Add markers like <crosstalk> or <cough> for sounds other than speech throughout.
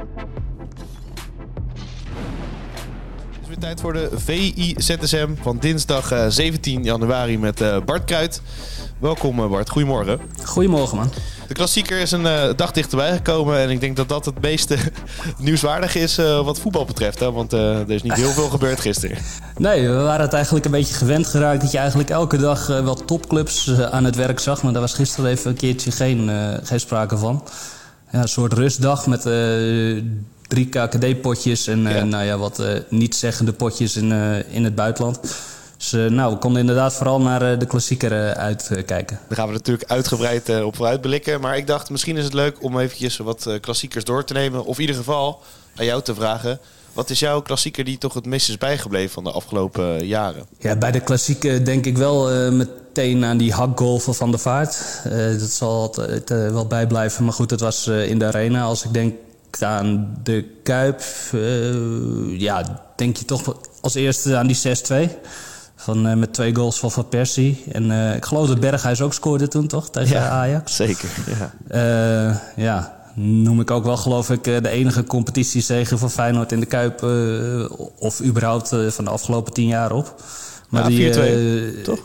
Het is weer tijd voor de VI-ZSM van dinsdag eh, 17 januari met eh, Bart Kruid. Welkom eh, Bart, goedemorgen. Goedemorgen, man. De klassieker is een eh, dag dichterbij gekomen en ik denk dat dat het meeste <laughs> nieuwswaardig is eh, wat voetbal betreft. Hè? Want eh, er is niet heel veel <laughs> gebeurd gisteren. Nee, we waren het eigenlijk een beetje gewend geraakt dat je eigenlijk elke dag eh, wel topclubs eh, aan het werk zag. Maar daar was gisteren even een keertje geen, eh, geen sprake van. Ja, een soort rustdag met eh, drie KKD-potjes en eh, Ja. nou ja, wat eh niet-zeggende potjes in, in het buitenland. Dus nou, we konden inderdaad vooral naar de klassieker uitkijken. Daar gaan we natuurlijk uitgebreid op vooruit blikken. Maar ik dacht, misschien is het leuk om eventjes wat klassiekers door te nemen. Of in ieder geval aan jou te vragen. Wat is jouw klassieker die toch het meest is bijgebleven van de afgelopen jaren? Ja, bij de klassieke denk ik wel eh, meteen aan die hakgolven van de vaart. Eh, dat zal altijd eh, wel bijblijven. Maar goed, het was in de arena. Als ik denk aan de Kuip, ja, denk je toch als eerste aan die 6-2. Van, met twee goals van Van Persie. En ik geloof dat Berghuis ook scoorde toen, toch? Tegen Ajax. Zeker. Ja. Ja, noem ik ook wel, geloof ik, eh, de enige competitiezege van Feyenoord in de Kuip. eh, of überhaupt eh, van de afgelopen tien jaar op. Ja, die, 4-2, eh, toch?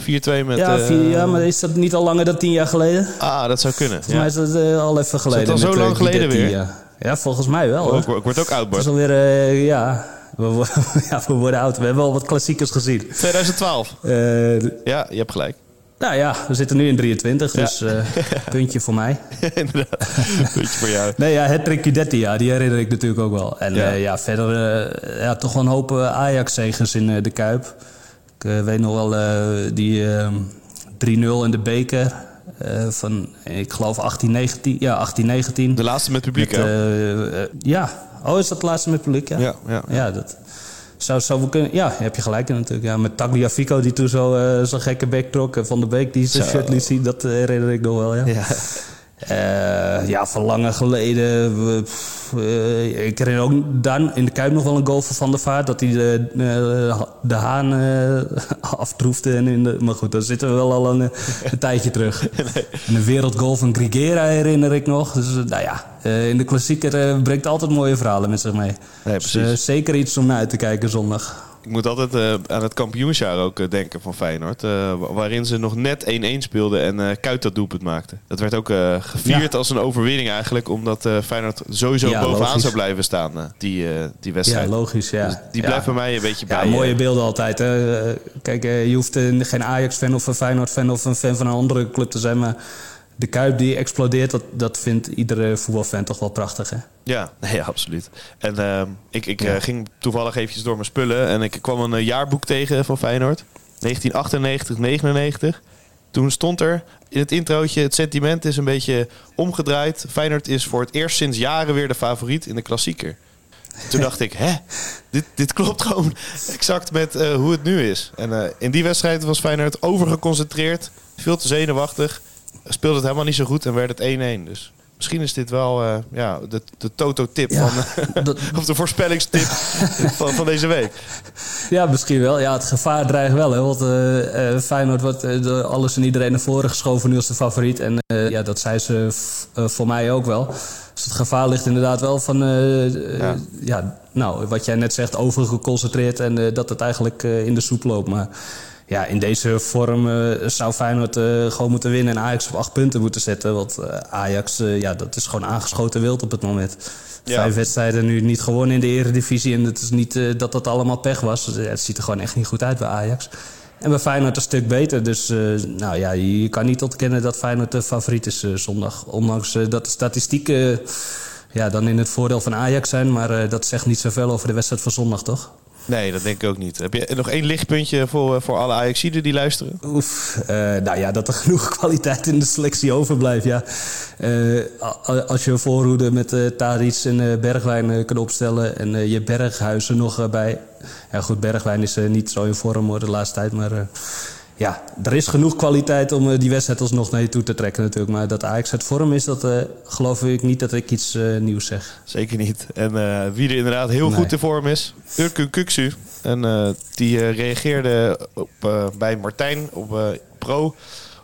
4-2 met... Ja, vier, ja, maar is dat niet al langer dan tien jaar geleden? Ah, dat zou kunnen. Volgens mij is dat al even geleden. al zo met, eh, lang geleden weer? Ja. ja, volgens mij wel. Oh, ik, word- ook oud, Het Bart. is alweer, ja, we, <laughs> ja, we worden oud. We hebben al wat klassiekers gezien. 2012. Eh, Ja, je hebt gelijk. Nou ja, we zitten nu in 23, dus eh, <laughs> puntje voor mij. <laughs> Inderdaad. Puntje voor jou. Nee, ja, het Guidetti, ja, die herinner ik natuurlijk ook wel. En Ja. ja, ja verder eh, ja, toch wel een hoop eh, Ajax-zegers in eh, de Kuip. Ik eh, weet nog wel eh, die eh, 3-0 in de beker eh, van, ik geloof 1819. Ja, 1819. De laatste met publiek, Met, eh, eh, ja, oh, is dat de laatste met publiek? Ja, Ja, ja. ja dat zou, zou wel kunnen. Ja, heb je gelijk in natuurlijk. Ja, met Tagliafico die toen zo eh, zo'n gekke bek trok. En Van de Beek die zijn shirt liet zien. Dat eh, herinner ik nog wel, ja. Ja. Eh, ja, van lange geleden. eh, ik herinner ook dan in de Kuip nog wel een goal van Van der Vaart. Dat hij de, eh, de haan <laughs> aftroefde. En in de, maar goed, dan zitten we wel al een, een tijdje terug. <laughs> En de wereldgoal van Grigera herinner ik nog. Dus nou ja, in de klassieker brengt altijd mooie verhalen met zich mee. Nee, Dus, zeker iets om naar uit te kijken zondag. Ik moet altijd eh, aan het kampioensjaar ook eh, denken van Feyenoord. eh, wa- waarin ze nog net 1-1 speelden en Kuit dat doelpunt maakte. Dat werd ook gevierd Ja. als een overwinning eigenlijk. Omdat Feyenoord sowieso Ja, bovenaan logisch. zou blijven staan, die, die Ja, wedstrijd. logisch. Ja. Dus die Ja. blijft bij mij een beetje Ja, bij. mooie beelden altijd. Hè. Kijk, je hoeft geen Ajax-fan of een Feyenoord-fan of een fan van een andere club te zijn. Maar de Kuip die explodeert, dat, dat vindt iedere voetbalfan toch wel prachtig. Hè? Ja, nee, absoluut. En ehm, ik, ik Ja. eh, ging toevallig eventjes door mijn spullen en ik kwam een eh, jaarboek tegen van Feyenoord. 1998, 99. Toen stond er in het introotje, het sentiment is een beetje omgedraaid. Feyenoord is voor het eerst sinds jaren weer de favoriet in de klassieker. Toen dacht ik, hè, dit, dit klopt gewoon exact met eh, hoe het nu is. En in die wedstrijd was Feyenoord overgeconcentreerd, veel te zenuwachtig. Speelde het helemaal niet zo goed en werd het 1-1. Dus misschien is dit wel eh, ja, de, de Toto-tip Ja, van... <laughs> dat- <laughs> of de voorspellingstip <laughs> van, van deze week. Ja, misschien wel. Ja, het gevaar dreigt wel. Hè? Want eh, Feyenoord wordt door alles en iedereen naar voren geschoven nu als de favoriet. En ja, dat zei ze voor mij ook wel. Dus het gevaar ligt inderdaad wel van... Ja. ja. nou, wat jij net zegt, overgeconcentreerd en dat het eigenlijk in de soep loopt. Maar ja, in deze vorm eh, zou Feyenoord eh, gewoon moeten winnen... en Ajax op acht punten moeten zetten. Want eh, Ajax, ja, dat is gewoon aangeschoten wild op het moment. Ja. Vijf wedstrijden nu niet gewonnen in de eredivisie. En het is niet dat dat allemaal pech was. Dus, Het ziet er gewoon echt niet goed uit bij Ajax. En bij Feyenoord een stuk beter. Dus nou ja, je kan niet ontkennen dat Feyenoord de favoriet is zondag. Ondanks dat de statistieken ja, dan in het voordeel van Ajax zijn. Maar dat zegt niet zoveel over de wedstrijd van zondag, toch? Nee, dat denk ik ook niet. Heb je nog één lichtpuntje voor, voor alle Ajaxiden die luisteren? Oef, eh, nou ja, dat er <laughs> genoeg kwaliteit in de selectie overblijft, ja. Eh, als je een voorhoede met uh, en eh, Bergwijn eh, kunt opstellen... en eh, je Berghuizen nog eh, bij... Ja goed, Bergwijn is eh, niet zo in vorm hoor, de laatste tijd, maar... ja, er is genoeg kwaliteit om eh, die wedstrijd alsnog naar je toe te trekken natuurlijk. Maar dat Ajax uit vorm is, dat eh, geloof ik niet dat ik iets eh, nieuws zeg. Zeker niet. En wie er inderdaad heel Nee. goed in vorm is, Urkun Kuksu. En die reageerde op, bij Martijn op Pro.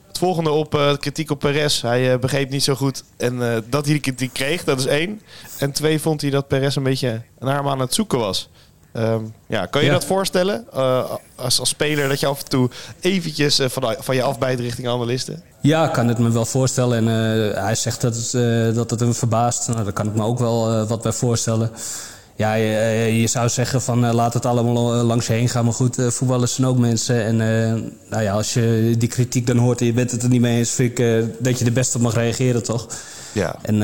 Het volgende op kritiek op Perez. Hij begreep niet zo goed en dat hij die kritiek kreeg, dat is één. En twee vond hij dat Perez een beetje naar hem aan het zoeken was. Um, ja, kan je ja. dat voorstellen als, als speler dat je af en toe eventjes van, van je afbijt richting analisten? Ja, ik kan het me wel voorstellen. En hij zegt dat het, dat het hem verbaast. Nou, daar kan ik me ook wel wat bij voorstellen. Ja, je, je, zou zeggen van uh, laat het allemaal langs je heen gaan. Maar goed, uh, voetballers zijn ook mensen. En uh, nou ja, als je die kritiek dan hoort en je bent het er niet mee eens... vind ik dat je er best op mag reageren, toch? Ja. En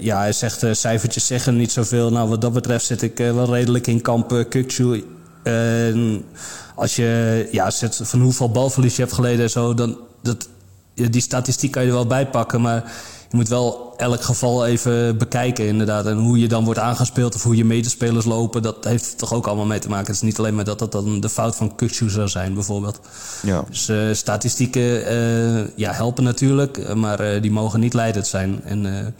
ja, hij zegt cijfertjes zeggen niet zoveel. Nou, wat dat betreft zit ik wel redelijk in kamp uh, als je ja, zet van hoeveel balverlies je hebt geleden en zo... Dan, dat, die statistiek kan je er wel bij pakken, maar je moet wel elk geval even bekijken, inderdaad. En hoe je dan wordt aangespeeld of hoe je medespelers lopen, dat heeft toch ook allemaal mee te maken. Het is niet alleen maar dat dat dan de fout van Kuksu zou zijn, bijvoorbeeld. Ja. Dus uh, statistieken uh, ja, helpen natuurlijk, maar uh, die mogen niet leidend zijn. En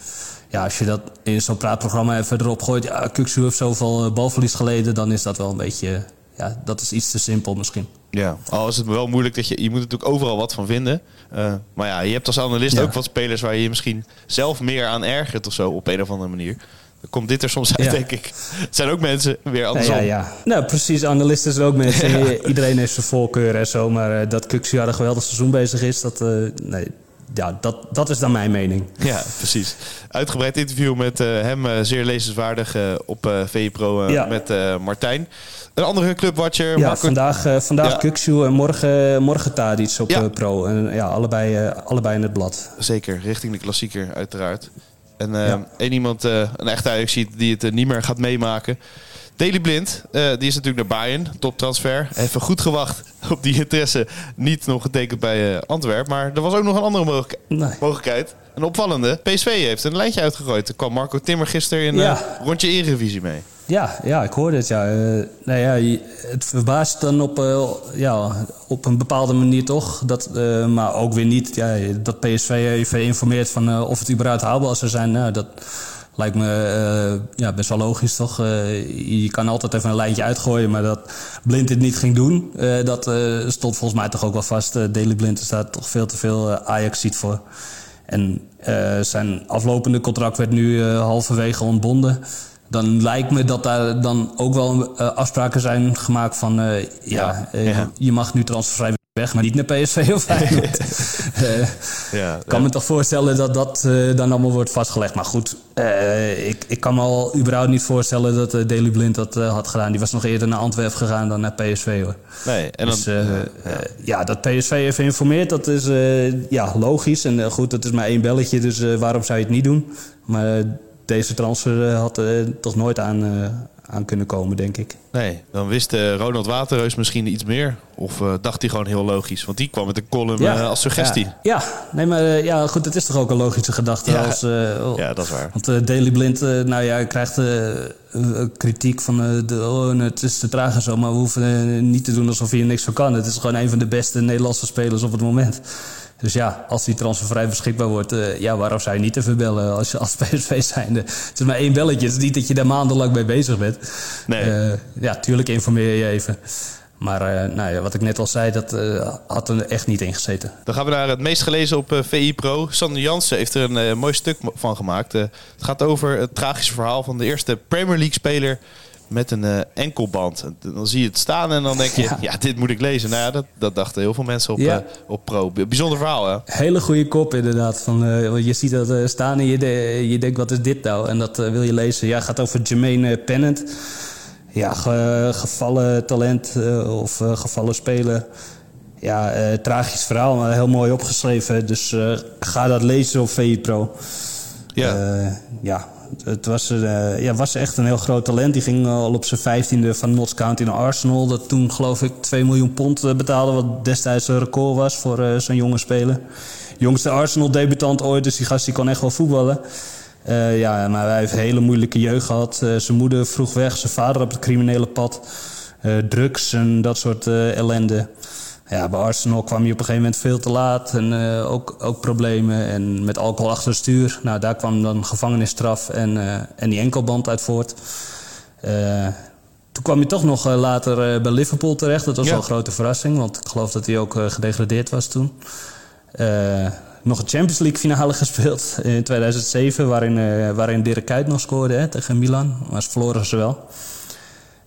ja, als je dat in zo'n praatprogramma even erop gooit, ja, Kuksu heeft zoveel balverlies geleden, dan is dat wel een beetje, ja, dat is iets te simpel misschien. Ja, al is het wel moeilijk dat je... Je moet natuurlijk overal wat van vinden. Uh, maar ja, je hebt als analist ja. ook wat spelers... waar je je misschien zelf meer aan ergert of zo... op een of andere manier. Dan komt dit er soms uit, ja. denk ik. Het zijn ook mensen weer andersom. Ja, ja, ja. Nou, precies. Analisten zijn ook mensen. <laughs> Iedereen heeft zijn voorkeur en zo. Maar uh, dat Kuxia een geweldig seizoen bezig is... dat, uh, nee, ja, dat, dat is dan mijn mening. Ja, precies. Uitgebreid interview met uh, hem, uh, zeer lezenswaardig uh, op VPRO ja. met Martijn. Een andere clubwatcher. Ja, Marco... vandaag, vandaag ja. Kukshu en morgen, morgen Tadic op ja. Pro. En ja, allebei, allebei in het blad. Zeker, richting de klassieker uiteraard. En één iemand, een echte Ajax ziet die het niet meer gaat meemaken. Daily Blind, uh, die is natuurlijk naar Bayern, toptransfer. Even goed gewacht op die interesse. Niet nog getekend bij uh, Antwerpen. Maar er was ook nog een andere mogelijk nee. mogelijkheid. Een opvallende. PSV heeft een lijntje uitgegooid. Er kwam Marco Timmer gisteren in ja. uh, rondje Eredivisie mee. Ja, ja, ik hoorde het. Ja. nou ja, het verbaast dan op, ja, op een bepaalde manier toch. Dat, maar ook weer niet ja, dat PSV even informeert van of het überhaupt haalbaar zou zijn. Nou, dat lijkt me uh, ja, best wel logisch, toch? Uh, je kan altijd even een lijntje uitgooien, maar dat Blind dit niet ging doen, uh, dat stond volgens mij toch ook wel vast. Daily Blind er staat toch veel te veel Ajax ziet voor. En zijn aflopende contract werd nu halverwege ontbonden. Dan lijkt me dat daar dan ook wel afspraken zijn gemaakt van... ja, ja, ja, je mag nu transfervrij weg, maar niet naar PSV of Feyenoord. uh, ja, kan ja. me toch voorstellen dat dat uh, dan allemaal wordt vastgelegd. Maar goed, uh, ik, ik kan me al überhaupt niet voorstellen dat uh, Daley Blind dat had gedaan. Die was nog eerder naar Antwerpen gegaan dan naar PSV hoor. Nee, en dan, dus, ja. ja. dat PSV even informeert, dat is ja, logisch. En goed, dat is maar één belletje, dus waarom zou je het niet doen? Maar deze transfer had toch nooit aan, aan kunnen komen, denk ik. Nee, dan wist uh, Ronald Waterreus misschien iets meer. Of uh, dacht hij gewoon heel logisch? Want die kwam met een column ja, uh, als suggestie. Ja, ja. nee, maar ja, goed, het is toch ook een logische gedachte. Ja, als, oh. ja dat is waar. Want Daily Blind, nou ja, krijgt kritiek van de, oh, het is te traag en zo. Maar we hoeven niet te doen alsof hij er niks van kan. Het is gewoon een van de beste Nederlandse spelers op het moment. Dus ja, als die transfervrij beschikbaar wordt, uh, ja, waarom zou je niet even bellen als als <laughs> PSV zijnde? Het is maar één belletje. Het is niet dat je daar maandenlang mee bezig bent. Nee. Uh, ja, tuurlijk informeer je even. Maar uh, nou ja, wat ik net al zei, dat uh, had er echt niet in gezeten. Dan gaan we naar het meest gelezen op uh, VI Pro. Sander Jansen heeft er een mooi stuk van gemaakt. het gaat over het tragische verhaal van de eerste Premier League speler met een uh, enkelband. Dan zie je het staan en dan denk je, <laughs> ja, dit moet ik lezen. Nou ja, dat, dat dachten heel veel mensen op, ja. uh, op Pro. Bijzonder verhaal, hè? Hele goede kop, inderdaad. Van, uh, je ziet dat staan en je, de, je denkt, wat is dit nou? En dat wil je lezen. Ja, het gaat over Jermaine Pennant. Ja, ge, gevallen talent of gevallen speler. Ja, tragisch verhaal, maar heel mooi opgeschreven. Dus ga dat lezen op VI Pro. Ja. ja, het was, uh, ja, was echt een heel groot talent. Die ging al op zijn vijftiende van Notts County naar Arsenal. Dat toen geloof ik 2 miljoen pond eh, betaalde. Wat destijds een record was voor zo'n jonge speler. Jongste Arsenal-debutant ooit. Dus die gast die kon echt wel voetballen. Ja, maar hij heeft een hele moeilijke jeugd gehad. zijn moeder vroeg weg. Zijn vader op het criminele pad. drugs en dat soort ellende ja, bij Arsenal kwam je op een gegeven moment veel te laat. En uh, ook, ook problemen. En met alcohol achter het stuur. Nou, daar kwam dan gevangenisstraf en, uh, en die enkelband uit voort. Uh, toen kwam je toch nog later bij Liverpool terecht. Dat was ja. wel een grote verrassing. Want ik geloof dat hij ook gedegradeerd was toen. nog een Champions League finale <laughs> gespeeld in 2007, waarin, waarin Dirk Kuyt nog scoorde hè, tegen Milan. Maar ze verloren ze wel.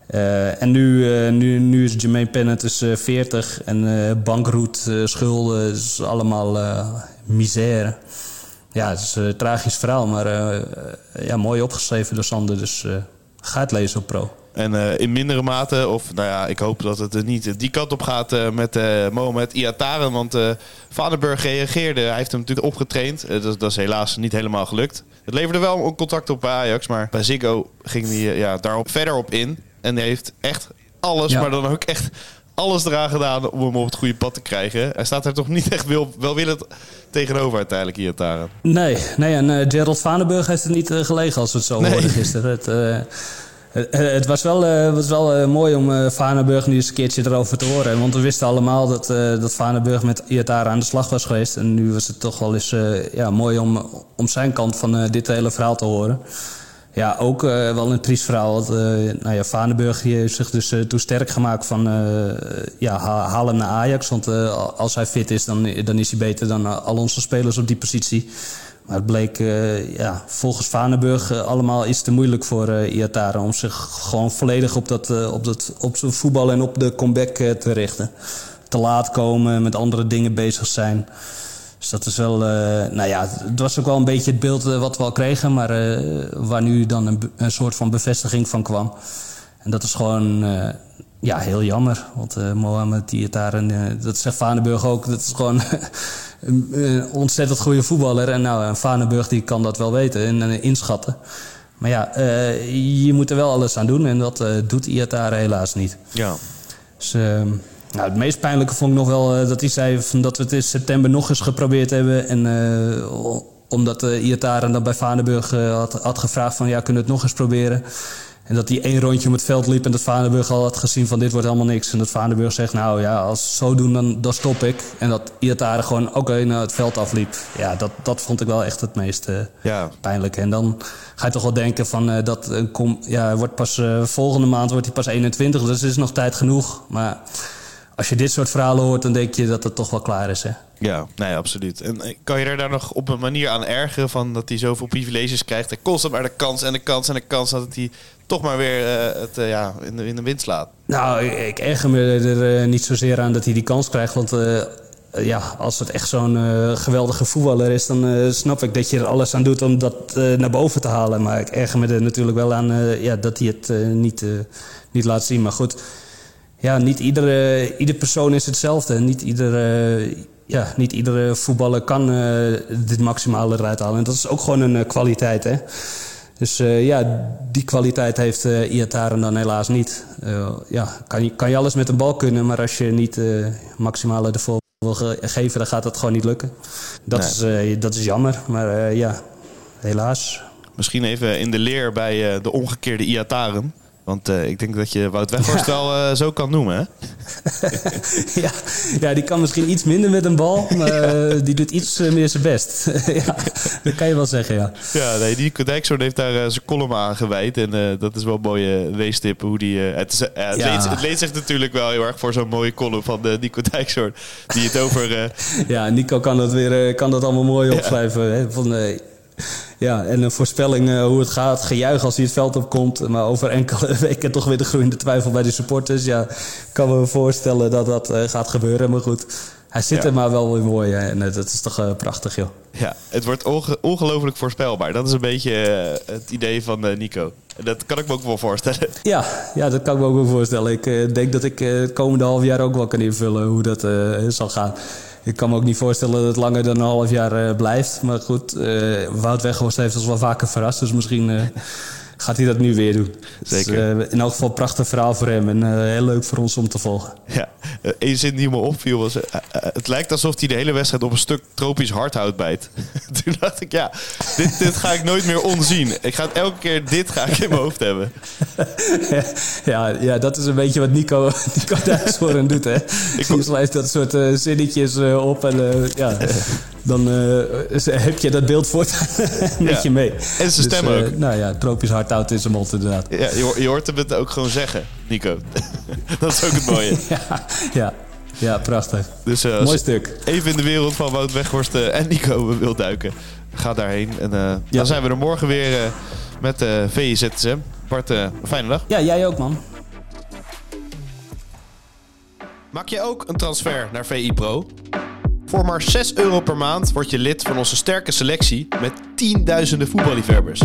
Uh, en nu, uh, nu, nu is Jermaine Pennant dus, uh, 40 en bankroet, schulden, is allemaal misère. Ja, het is een tragisch verhaal, maar ja, mooi opgeschreven door Sander. Dus ga het lezen op Pro. En in mindere mate, of nou ja, ik hoop dat het niet die kant op gaat met Mohamed Iataren. Want Vaderburg reageerde. Hij heeft hem natuurlijk opgetraind. Dat, dat, is helaas niet helemaal gelukt. Het leverde wel een contact op bij Ajax, maar bij Ziggo ging hij ja, daarop verder op in. En hij heeft echt alles, maar dan ook echt alles eraan gedaan om hem op het goede pad te krijgen. Hij staat er toch niet echt wel, welwillend tegenover uiteindelijk hier. Nee, nee en uh, Gerald Vanenburg heeft het niet uh, gelegen als we het zo nee. hoorden gisteren. Het, uh, het, het, was wel, was wel mooi om Vanenburg nu eens een keertje erover te horen. Want we wisten allemaal dat, dat Vanenburg met Iatara aan de slag was geweest. En nu was het toch wel eens ja, mooi om, om zijn kant van dit hele verhaal te horen. Ja, ook uh, wel een triest verhaal. Want, uh, nou ja, heeft zich dus uh, toen sterk gemaakt van ja, haal hem naar Ajax. Want als hij fit is, dan, dan is hij beter dan al onze spelers op die positie. Maar het bleek ja, volgens Vanenburg allemaal iets te moeilijk voor Iataren... om zich gewoon volledig op, dat, op, dat, op zijn voetbal en op de comeback te richten. Te laat komen, met andere dingen bezig zijn... Dus dat is wel, uh, nou ja, het was ook wel een beetje het beeld uh, wat we al kregen, maar uh, waar nu dan een, een, soort van bevestiging van kwam. En dat is gewoon, ja, heel jammer. Want Mohamed, die het daar, en dat zegt Vanenburg ook, dat is gewoon <laughs> een, een, ontzettend goede voetballer. En nou, Vanenburg die kan dat wel weten en inschatten. Maar ja, je moet er wel alles aan doen en dat doet Iatare helaas niet. Ja. Dus ehm, nou, het meest pijnlijke vond ik nog wel uh, dat hij zei van dat we het in september nog eens geprobeerd hebben. En uh, omdat uh, Iataren dan bij Vaneburg had, had, gevraagd van ja, kunnen we het nog eens proberen. En dat hij één rondje om het veld liep en dat Vaneburg al had gezien van dit wordt helemaal niks. En dat Vaneburg zegt nou ja, als ze zo doen dan, dan stop ik. En dat Iataren gewoon oké okay, naar het veld afliep. Ja, dat, dat vond ik wel echt het meest ja. pijnlijke. En dan ga je toch wel denken van dat kom, ja, wordt pas volgende maand wordt hij pas 21. Dus is nog tijd genoeg. Maar als je dit soort verhalen hoort, dan denk je dat het toch wel klaar is. Hè? Ja, nee, absoluut. En eh, kan je er daar nog op een manier aan ergeren van dat hij zoveel privileges krijgt en constant maar de kans en de kans en de kans dat hij toch maar weer uh, het uh, ja, in, de, in de wind slaat? Nou, ik, ik erger me er uh, niet zozeer aan dat hij die kans krijgt, want ja, als het echt zo'n geweldige voetballer is, dan snap ik dat je er alles aan doet om dat naar boven te halen. Maar ik erger me er natuurlijk wel aan ja, dat hij het niet, niet laat zien. Maar goed ja, niet iedere, iedere persoon is hetzelfde. Niet iedere, ja, niet iedere voetballer kan uh, dit maximale eruit halen. En dat is ook gewoon een uh, kwaliteit. Hè? Dus uh, ja, die kwaliteit heeft uh, Iataren dan helaas niet. ja, kan, je, kan je alles met een bal kunnen, maar als je niet maximale ervoor wil ge geven, dan gaat dat gewoon niet lukken. Dat, is, dat is jammer, maar ja, helaas. Misschien even in de leer bij de omgekeerde Iataren. Want uh, ik denk dat je Wout Weghorst ja. <laughs> wel uh, zo kan noemen, hè? <laughs> ja, ja, die kan misschien iets minder met een bal, maar uh, die doet iets meer zijn best. <laughs> ja, dat kan je wel zeggen, ja. Ja, nee, die Dijkzoon heeft daar zijn column aan gewijd. En dat is wel een mooie weestip. Hoe die, het, is, het, ja. leent, het leent zich natuurlijk wel heel erg voor zo'n mooie column van Nico Dijkzoon. Die het over... ja, Nico kan dat, weer, kan dat allemaal mooi opschrijven. Hè? Van, ja, en een voorspelling uh, hoe het gaat. Gejuich als hij het veld opkomt. Maar over enkele <laughs> weken toch weer de groeiende twijfel bij de supporters. Ja, ik kan me voorstellen dat dat uh, gaat gebeuren. Maar goed, hij zit ja. er maar wel weer mooi. Hè? En uh, dat is toch prachtig, joh. Ja, het wordt onge ongelooflijk voorspelbaar. Dat is een beetje het idee van Nico. Dat kan ik me ook wel voorstellen. <laughs> Ja, ja dat kan ik me ook wel voorstellen. Ik denk dat ik het komende half jaar ook wel kan invullen hoe dat zal gaan ik kan me ook niet voorstellen dat het langer dan een half jaar uh, blijft. Maar goed, uh, Wout Weghorst heeft ons wel vaker verrast. Dus misschien uh, gaat hij dat nu weer doen. Zeker. Dus, in elk geval een prachtig verhaal voor hem. En heel leuk voor ons om te volgen. Ja, één zin die me opviel was... het lijkt alsof hij de hele wedstrijd op een stuk tropisch hardhout bijt. <laughs> Toen dacht ik, ja, dit, dit ga ik nooit meer onzien. Ik ga het elke keer dit ga ik in mijn hoofd hebben. <laughs> ja, ja, dat is een beetje wat Nico, <laughs> Nico Dijkshoorn doet, hè. Ik kom... dat soort uh, zinnetjes uh, op en uh, ja... Dan heb je dat beeld voortaan met ja. je mee. En zijn dus, stem ook. nou ja, tropisch is hem altijd inderdaad. Ja, je, je hoort hem het ook gewoon zeggen, Nico. <laughs> dat is ook het mooie. <laughs> ja, ja. Ja, prachtig. Dus eh, Mooi stuk. even in de wereld van Wout Weghorst eh, en Nico <laughs> wil duiken, ga daarheen. En eh, dan zijn we er morgen weer met uh, VIZSM. Bart, eh, een fijne dag. Ja, jij ook, man. Maak je ook een transfer naar VI Pro? Voor maar 6 euro per maand word je lid van onze sterke selectie met tienduizenden voetballiefhebbers.